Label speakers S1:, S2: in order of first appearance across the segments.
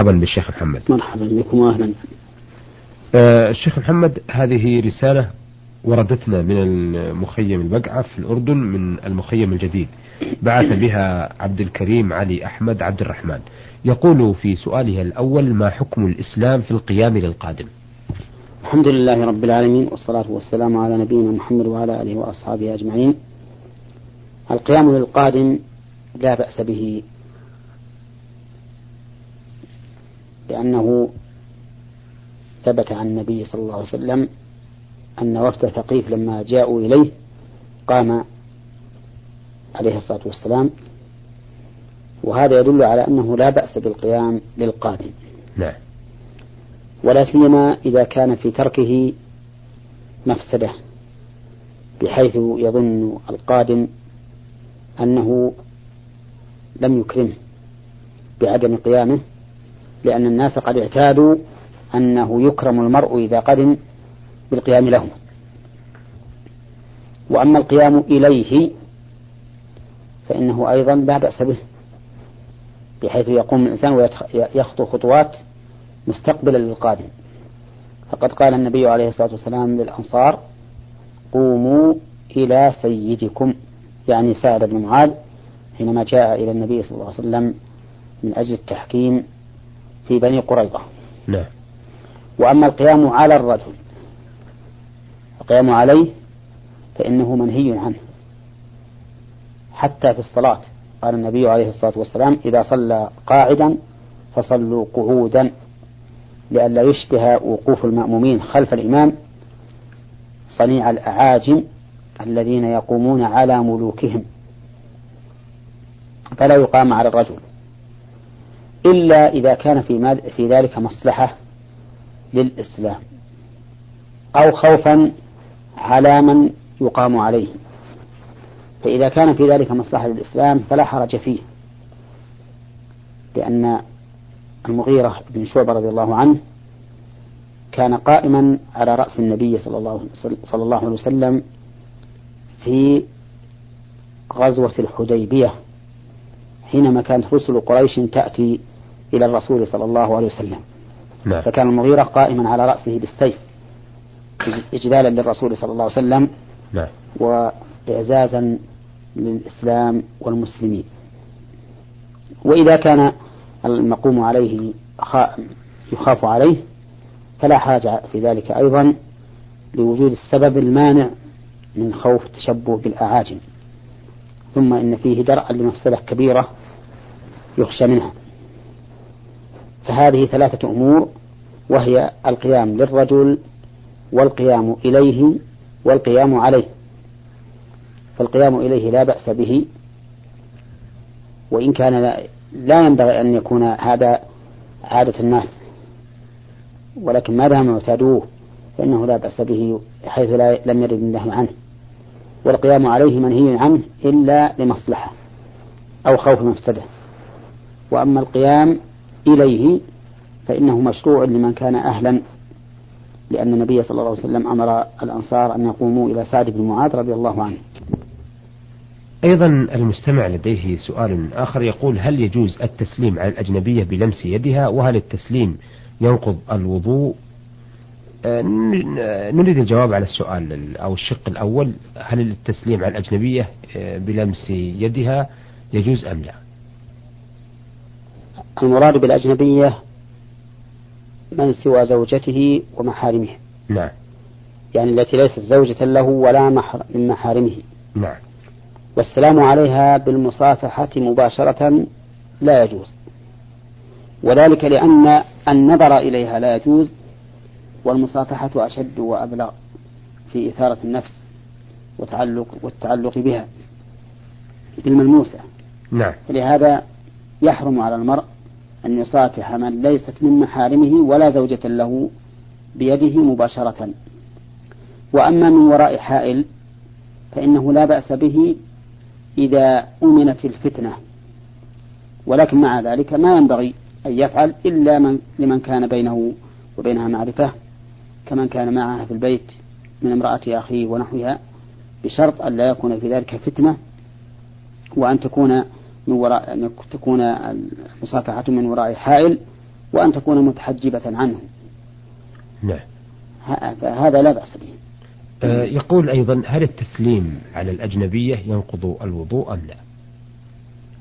S1: مرحبا بالشيخ محمد.
S2: مرحبا بكم واهلا.
S1: آه الشيخ محمد هذه رسالة وردتنا من المخيم البقعة في الأردن من المخيم الجديد. بعث بها عبد الكريم علي أحمد عبد الرحمن. يقول في سؤاله الأول ما حكم الإسلام في القيام للقادم؟
S2: الحمد لله رب العالمين والصلاة والسلام على نبينا محمد وعلى آله وأصحابه أجمعين. القيام للقادم لا بأس به لأنه ثبت عن النبي صلى الله عليه وسلم أن وفد ثقيف لما جاءوا إليه قام عليه الصلاة والسلام وهذا يدل على أنه لا بأس بالقيام للقادم.
S1: نعم.
S2: ولا سيما إذا كان في تركه مفسدة بحيث يظن القادم أنه لم يكرمه بعدم قيامه لأن الناس قد اعتادوا أنه يكرم المرء إذا قدم بالقيام له وأما القيام إليه فإنه أيضا لا بأس به بحيث يقوم الإنسان ويخطو خطوات مستقبلا للقادم. فقد قال النبي عليه الصلاة والسلام للأنصار قوموا إلى سيدكم. يعني سعد بن معاذ حينما جاء إلى النبي صلى الله عليه وسلم من أجل التحكيم في بني قريظة.
S1: نعم.
S2: وأما القيام على الرجل القيام عليه فإنه منهي عنه. حتى في الصلاة قال النبي عليه الصلاة والسلام إذا صلى قاعدا فصلوا قعودا لئلا يشبه وقوف المأمومين خلف الإمام صنيع الأعاجم الذين يقومون على ملوكهم. فلا يقام على الرجل. إلا إذا كان في, في ذلك مصلحة للإسلام أو خوفا على من يقام عليه. فإذا كان في ذلك مصلحة للإسلام فلا حرج فيه لأن المغيرة بن شعبة رضي الله عنه كان قائما على رأس النبي صلى الله, صلى الله عليه وسلم في غزوة الحديبية. حينما كانت رسل قريش تأتي إلى الرسول صلى الله عليه وسلم
S1: نعم.
S2: فكان المغيرة قائما على رأسه بالسيف إجلالا للرسول صلى الله عليه وسلم
S1: نعم.
S2: وإعزازا للإسلام والمسلمين وإذا كان المقوم عليه يخاف عليه فلا حاجة في ذلك أيضا لوجود السبب المانع من خوف التشبه بالأعاجم ثم إن فيه درءا لمفسدة كبيرة يخشى منها. فهذه ثلاثة أمور وهي القيام للرجل والقيام إليه والقيام عليه. فالقيام إليه لا بأس به وإن كان لا ينبغي أن يكون هذا عادة الناس. ولكن ما دام اعتادوه فإنه لا بأس به حيث لا لم يرد الله عنه. والقيام عليه منهي عنه إلا لمصلحة أو خوف مفسدة وأما القيام إليه فإنه مشروع لمن كان أهلا لأن النبي صلى الله عليه وسلم أمر الأنصار أن يقوموا إلى سعد بن معاذ رضي الله عنه.
S1: أيضا المستمع لديه سؤال آخر يقول هل يجوز التسليم على الأجنبية بلمس يدها؟ وهل التسليم ينقض الوضوء؟ نريد الجواب على السؤال أو الشق الأول. هل التسليم على الأجنبية آه، بلمس يدها يجوز أم لا؟
S2: المراد بالأجنبية من سوى زوجته ومحارمه.
S1: نعم.
S2: يعني التي ليست زوجة له ولا من محارمه.
S1: نعم.
S2: والسلام عليها بالمصافحة مباشرة لا يجوز. وذلك لأن النظر إليها لا يجوز والمصافحة أشد وأبلغ في إثارة النفس وتعلق والتعلق بها بالملموسة.
S1: نعم.
S2: لهذا يحرم على المرء أن يصافح من ليست من محارمه ولا زوجة له بيده مباشرة. وأما من وراء حائل فإنه لا بأس به إذا أمنت الفتنة. ولكن مع ذلك ما ينبغي أن يفعل إلا من لمن كان بينه وبينها معرفة كمن كان معها في البيت من امرأة أخيه ونحوها بشرط أن لا يكون في ذلك فتنة وأن تكون من وراء أن تكون المصافحة من وراء حائل وأن تكون متحجبة عنه.
S1: نعم.
S2: فهذا لا بأس به.
S1: آه يقول أيضا هل التسليم على الأجنبية ينقض الوضوء أم لا؟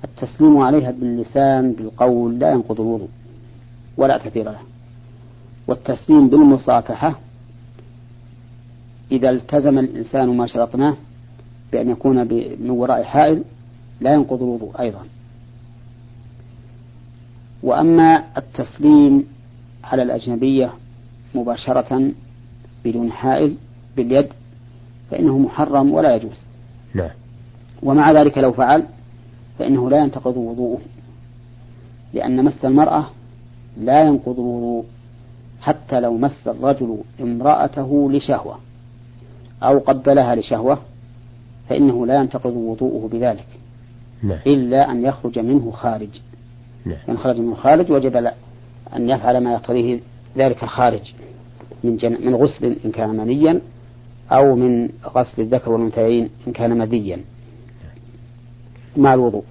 S2: التسليم عليها باللسان بالقول لا ينقض الوضوء ولا تأثير له. والتسليم بالمصافحة إذا التزم الإنسان ما شرطناه بأن يكون من وراء حائل لا ينقض الوضوء أيضا. وأما التسليم على الأجنبية مباشرة بدون حائل باليد فإنه محرم ولا يجوز.
S1: نعم.
S2: ومع ذلك لو فعل فإنه لا ينتقض وضوءه لأن مس المرأة لا ينقض الوضوء. حتى لو مس الرجل امرأته لشهوة أو قبلها لشهوة فإنه لا ينتقض وضوءه بذلك
S1: نعم.
S2: إلا أن يخرج منه خارج
S1: نعم.
S2: إن خرج منه خارج وجب أن يفعل ما يقتضيه ذلك الخارج من جن... من غسل إن كان منيا أو من غسل الذكر والأنثيين إن كان مذيا مع الوضوء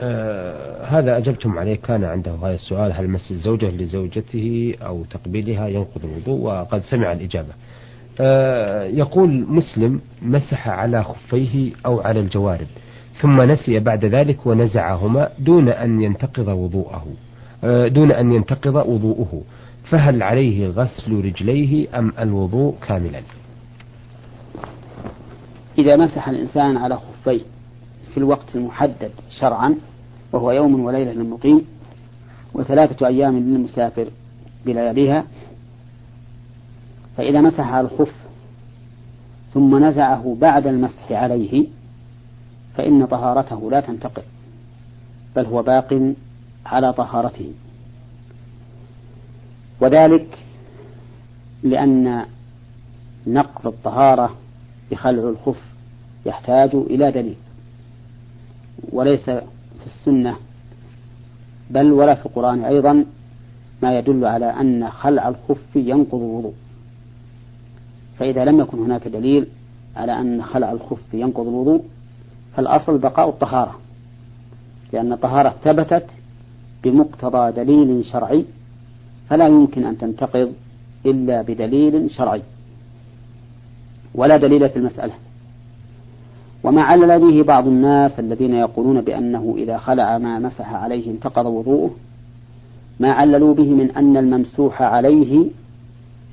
S1: آه هذا أجبتم عليه. كان عنده هذا السؤال هل مس الزوجة لزوجته أو تقبيلها؟ ينقض الوضوء وقد سمع الإجابة. آه يقول مسلم مسح على خفيه أو على الجوارب ثم نسي بعد ذلك ونزعهما دون أن ينتقض وضوءه. آه دون أن ينتقض وضوءه. فهل عليه غسل رجليه أم الوضوء كاملا؟
S2: إذا مسح الإنسان على خفيه في الوقت المحدد شرعا وهو يوم وليلة للمقيم وثلاثة أيام للمسافر بلياليها فإذا مسح على الخف ثم نزعه بعد المسح عليه فإن طهارته لا تنتقل بل هو باق على طهارته. وذلك لأن نقض الطهارة بخلع الخف يحتاج إلى دليل. وليس في السنة بل ولا في القرآن أيضا ما يدل على أن خلع الخف ينقض الوضوء. فإذا لم يكن هناك دليل على أن خلع الخف ينقض الوضوء فالأصل بقاء الطهارة لأن الطهارة ثبتت بمقتضى دليل شرعي فلا يمكن أن تنتقض إلا بدليل شرعي ولا دليل في المسألة. وما علل به بعض الناس الذين يقولون بأنه إذا خلع ما مسح عليه انتقض وضوءه. ما عللوا به من أن الممسوح عليه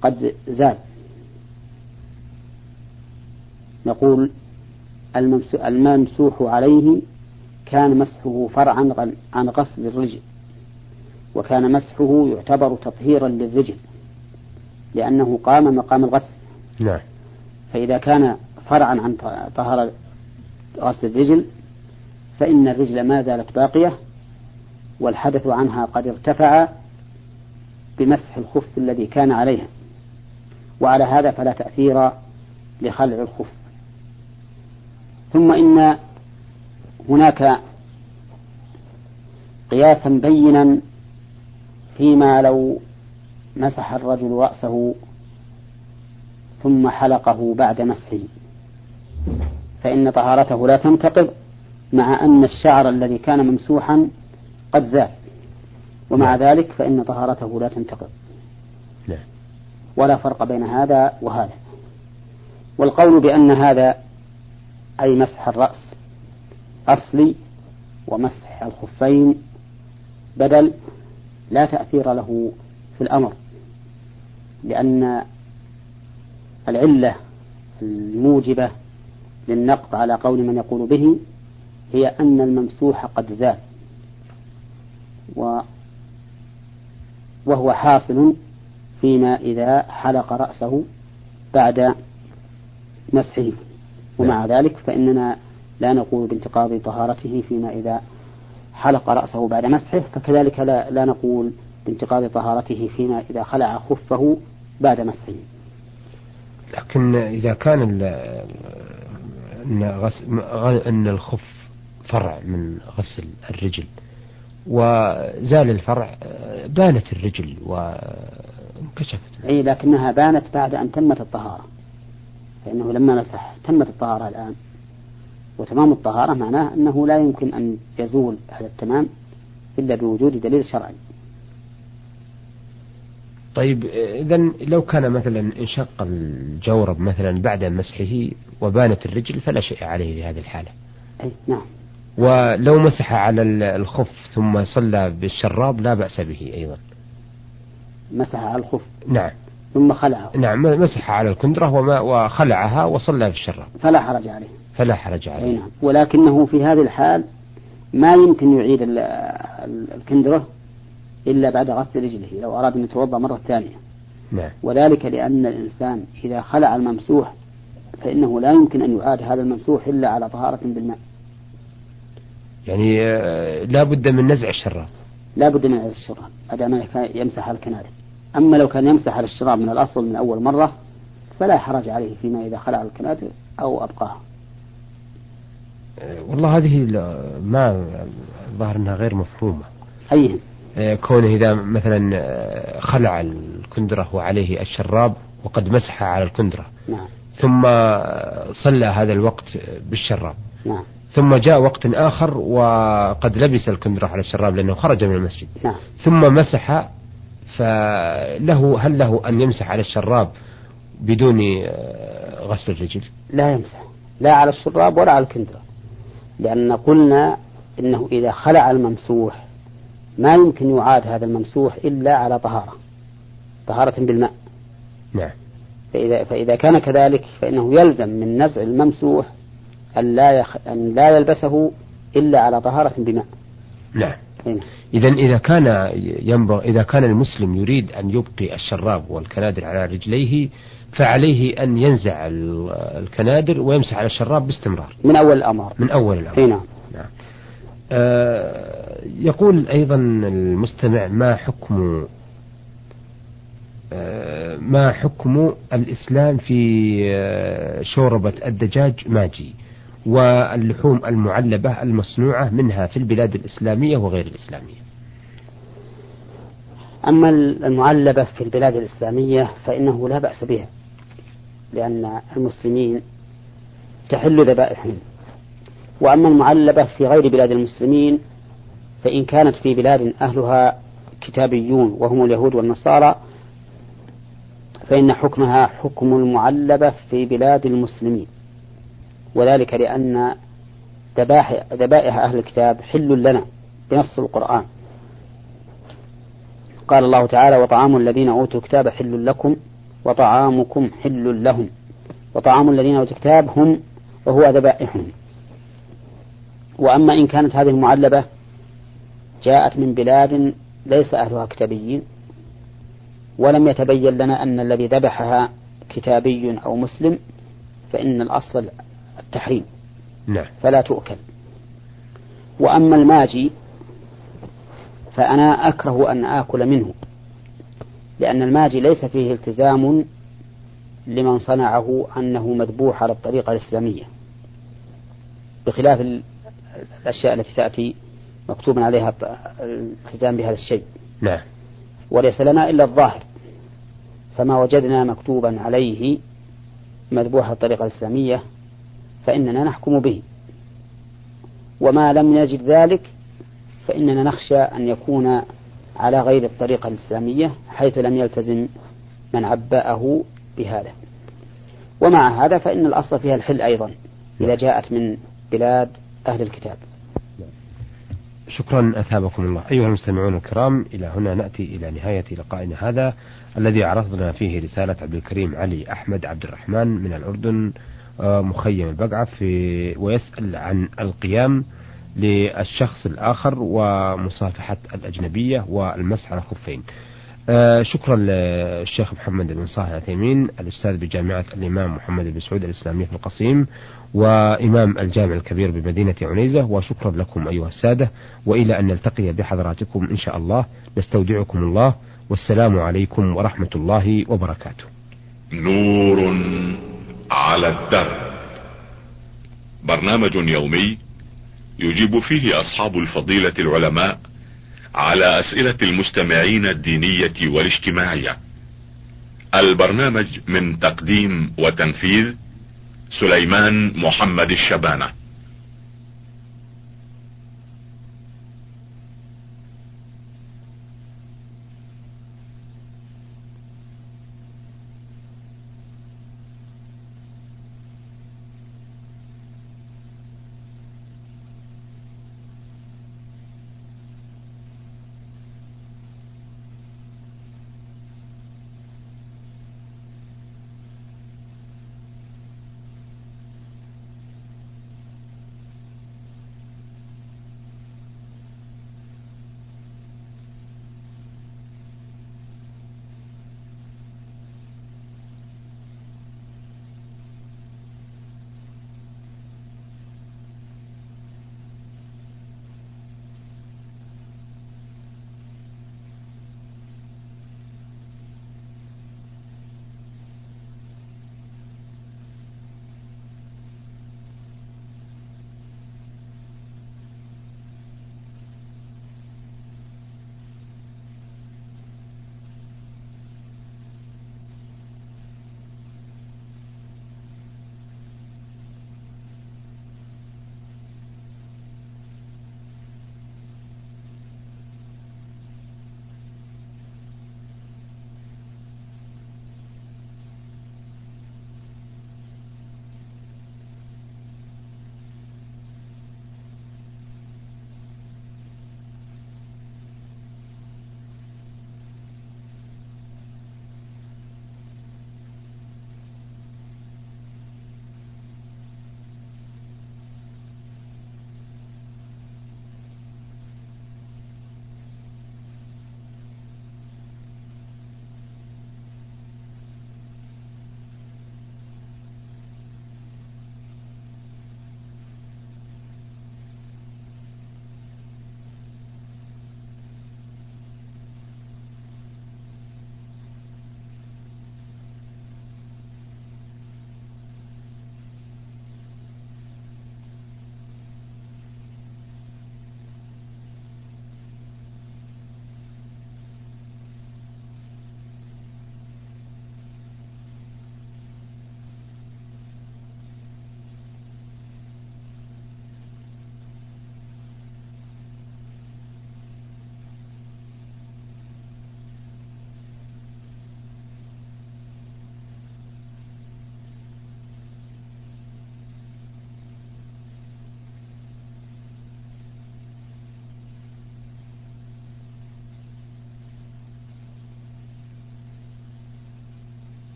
S2: قد زال نقول الممسوح عليه كان مسحه فرعا عن غسل الرجل وكان مسحه يعتبر تطهيرا للرجل لأنه قام مقام الغسل
S1: نعم.
S2: فإذا كان فرعا عن طهارة غسل الرجل فإن الرجل ما زالت باقية والحدث عنها قد ارتفع بمسح الخف الذي كان عليها. وعلى هذا فلا تأثير لخلع الخف. ثم إن هناك قياسا بينا فيما لو مسح الرجل رأسه ثم حلقه بعد مسحه. فإن طهارته لا تنتقض مع أن الشعر الذي كان ممسوحا قد زال ومع نعم. ذلك فإن طهارته لا تنتقض
S1: نعم.
S2: ولا فرق بين هذا وهذا والقول بأن هذا أي مسح الرأس أصلي ومسح الخفين بدل لا تأثير له في الأمر لأن العلة الموجبة للنقض على قول من يقول به هي أن الممسوح قد زال و وهو حاصل فيما إذا حلق رأسه بعد مسحه. ومع ذلك فإننا لا نقول بانتقاض طهارته فيما إذا حلق رأسه بعد مسحه فكذلك لا, لا نقول بانتقاض طهارته فيما إذا خلع خفه بعد مسحه.
S1: لكن إذا كان أن, غسل أن الخف فرع من غسل الرجل. وزال الفرع بانت الرجل وانكشفت.
S2: أي لكنها بانت بعد أن تمت الطهارة. فإنه لما مسح تمت الطهارة الآن. وتمام الطهارة معناه أنه لا يمكن أن يزول هذا التمام إلا بوجود دليل شرعي.
S1: طيب إذا لو كان مثلا انشق الجورب مثلا بعد مسحه وبانت الرجل فلا شيء عليه في هذه الحالة.
S2: أي نعم.
S1: ولو مسح على الخف ثم صلى بالشراب لا بأس به أيضا.
S2: مسح على الخف.
S1: نعم.
S2: ثم خلعه.
S1: نعم مسح على الكندرة وما وخلعها وصلى بالشراب.
S2: فلا حرج عليه.
S1: فلا حرج عليه.
S2: أي نعم. ولكنه في هذه الحال ما يمكن يعيد الكندرة إلا بعد غسل رجله لو أراد أن يتوضأ مرة ثانية.
S1: نعم.
S2: وذلك لأن الإنسان إذا خلع الممسوح فإنه لا يمكن أن يعاد هذا الممسوح إلا على طهارة بالماء.
S1: يعني آه، لا بد من نزع الشراب.
S2: لا بد من نزع الشراب بعد ما يمسح على الكنارة. أما لو كان يمسح على الشراب من الأصل من أول مرة فلا حرج عليه فيما إذا خلع الكنادر أو أبقاها
S1: آه، والله هذه ما ظهر أنها غير مفهومة.
S2: أيهم.
S1: كونه إذا مثلا آه، خلع الكندرة وعليه الشراب وقد مسح على الكندرة
S2: نعم.
S1: ثم صلى هذا الوقت بالشراب
S2: نعم.
S1: ثم جاء وقت آخر وقد لبس الكندرة على الشراب لأنه خرج من المسجد
S2: نعم.
S1: ثم مسح فله هل له أن يمسح على الشراب بدون آه، غسل الرجل
S2: لا يمسح لا على الشراب ولا على الكندرة لأن قلنا إنه إذا خلع الممسوح ما يمكن يعاد هذا الممسوح إلا على طهارة طهارة بالماء.
S1: نعم.
S2: فإذا, فإذا كان كذلك فإنه يلزم من نزع الممسوح أن لا, يخ... أن لا يلبسه إلا على طهارة بماء.
S1: نعم. إذا إذا كان ينبغي إذا كان المسلم يريد أن يبقي الشراب والكنادر على رجليه فعليه أن ينزع الكنادر ويمسح على الشراب باستمرار.
S2: من أول الأمر.
S1: من أول الأمر.
S2: نعم.
S1: نعم. آه يقول أيضا المستمع ما حكم آه ما حكم الإسلام في آه شوربة الدجاج ماجي واللحوم المعلبة المصنوعة منها في البلاد الإسلامية وغير الإسلامية؟
S2: أما المعلبة في البلاد الإسلامية فإنه لا بأس بها لأن المسلمين تحل ذبائحهم. وأما المعلبة في غير بلاد المسلمين فإن كانت في بلاد أهلها كتابيون وهم اليهود والنصارى فإن حكمها حكم المعلبة في بلاد المسلمين. وذلك لأن ذبائح أهل الكتاب حل لنا بنص القرآن. قال الله تعالى وطعام الذين أوتوا الكتاب حل لكم وطعامكم حل لهم. وطعام الذين أوتوا الكتاب هم وهو ذبائحهم. وأما إن كانت هذه المعلبة جاءت من بلاد ليس أهلها كتابيين ولم يتبين لنا أن الذي ذبحها كتابي أو مسلم فإن الأصل التحريم
S1: نعم.
S2: فلا تؤكل وأما الماجي فأنا أكره أن آكل منه لأن الماجي ليس فيه التزام لمن صنعه أنه مذبوح على الطريقة الإسلامية بخلاف الأشياء التي تأتي مكتوبا عليها الالتزام بهذا الشيء.
S1: نعم.
S2: وليس لنا إلا الظاهر. فما وجدنا مكتوبا عليه مذبوح الطريقة الإسلامية فإننا نحكم به. وما لم نجد ذلك فإننا نخشى أن يكون على غير الطريقة الإسلامية حيث لم يلتزم من عبأه بهذا. ومع هذا فإن الأصل فيها الحل أيضا. إذا جاءت من بلاد أهل الكتاب.
S1: شكرا أثابكم الله. أيها المستمعون الكرام إلى هنا نأتي إلى نهاية لقائنا هذا الذي عرضنا فيه رسالة عبد الكريم علي أحمد عبد الرحمن من الأردن آه، مخيم البقعة في ويسأل عن القيام للشخص الآخر ومصافحة الأجنبية والمسح على الخفين آه شكرا للشيخ محمد بن صالح العثيمين الأستاذ بجامعة الإمام محمد بن سعود الإسلامية في القصيم وإمام الجامع الكبير بمدينة عنيزة وشكرا لكم أيها السادة وإلى أن نلتقي بحضراتكم إن شاء الله. نستودعكم الله والسلام عليكم ورحمة الله وبركاته.
S3: نور على الدرب. برنامج يومي يجيب فيه أصحاب الفضيلة العلماء على أسئلة المستمعين الدينية والاجتماعية. البرنامج من تقديم وتنفيذ سليمان محمد الشبانة.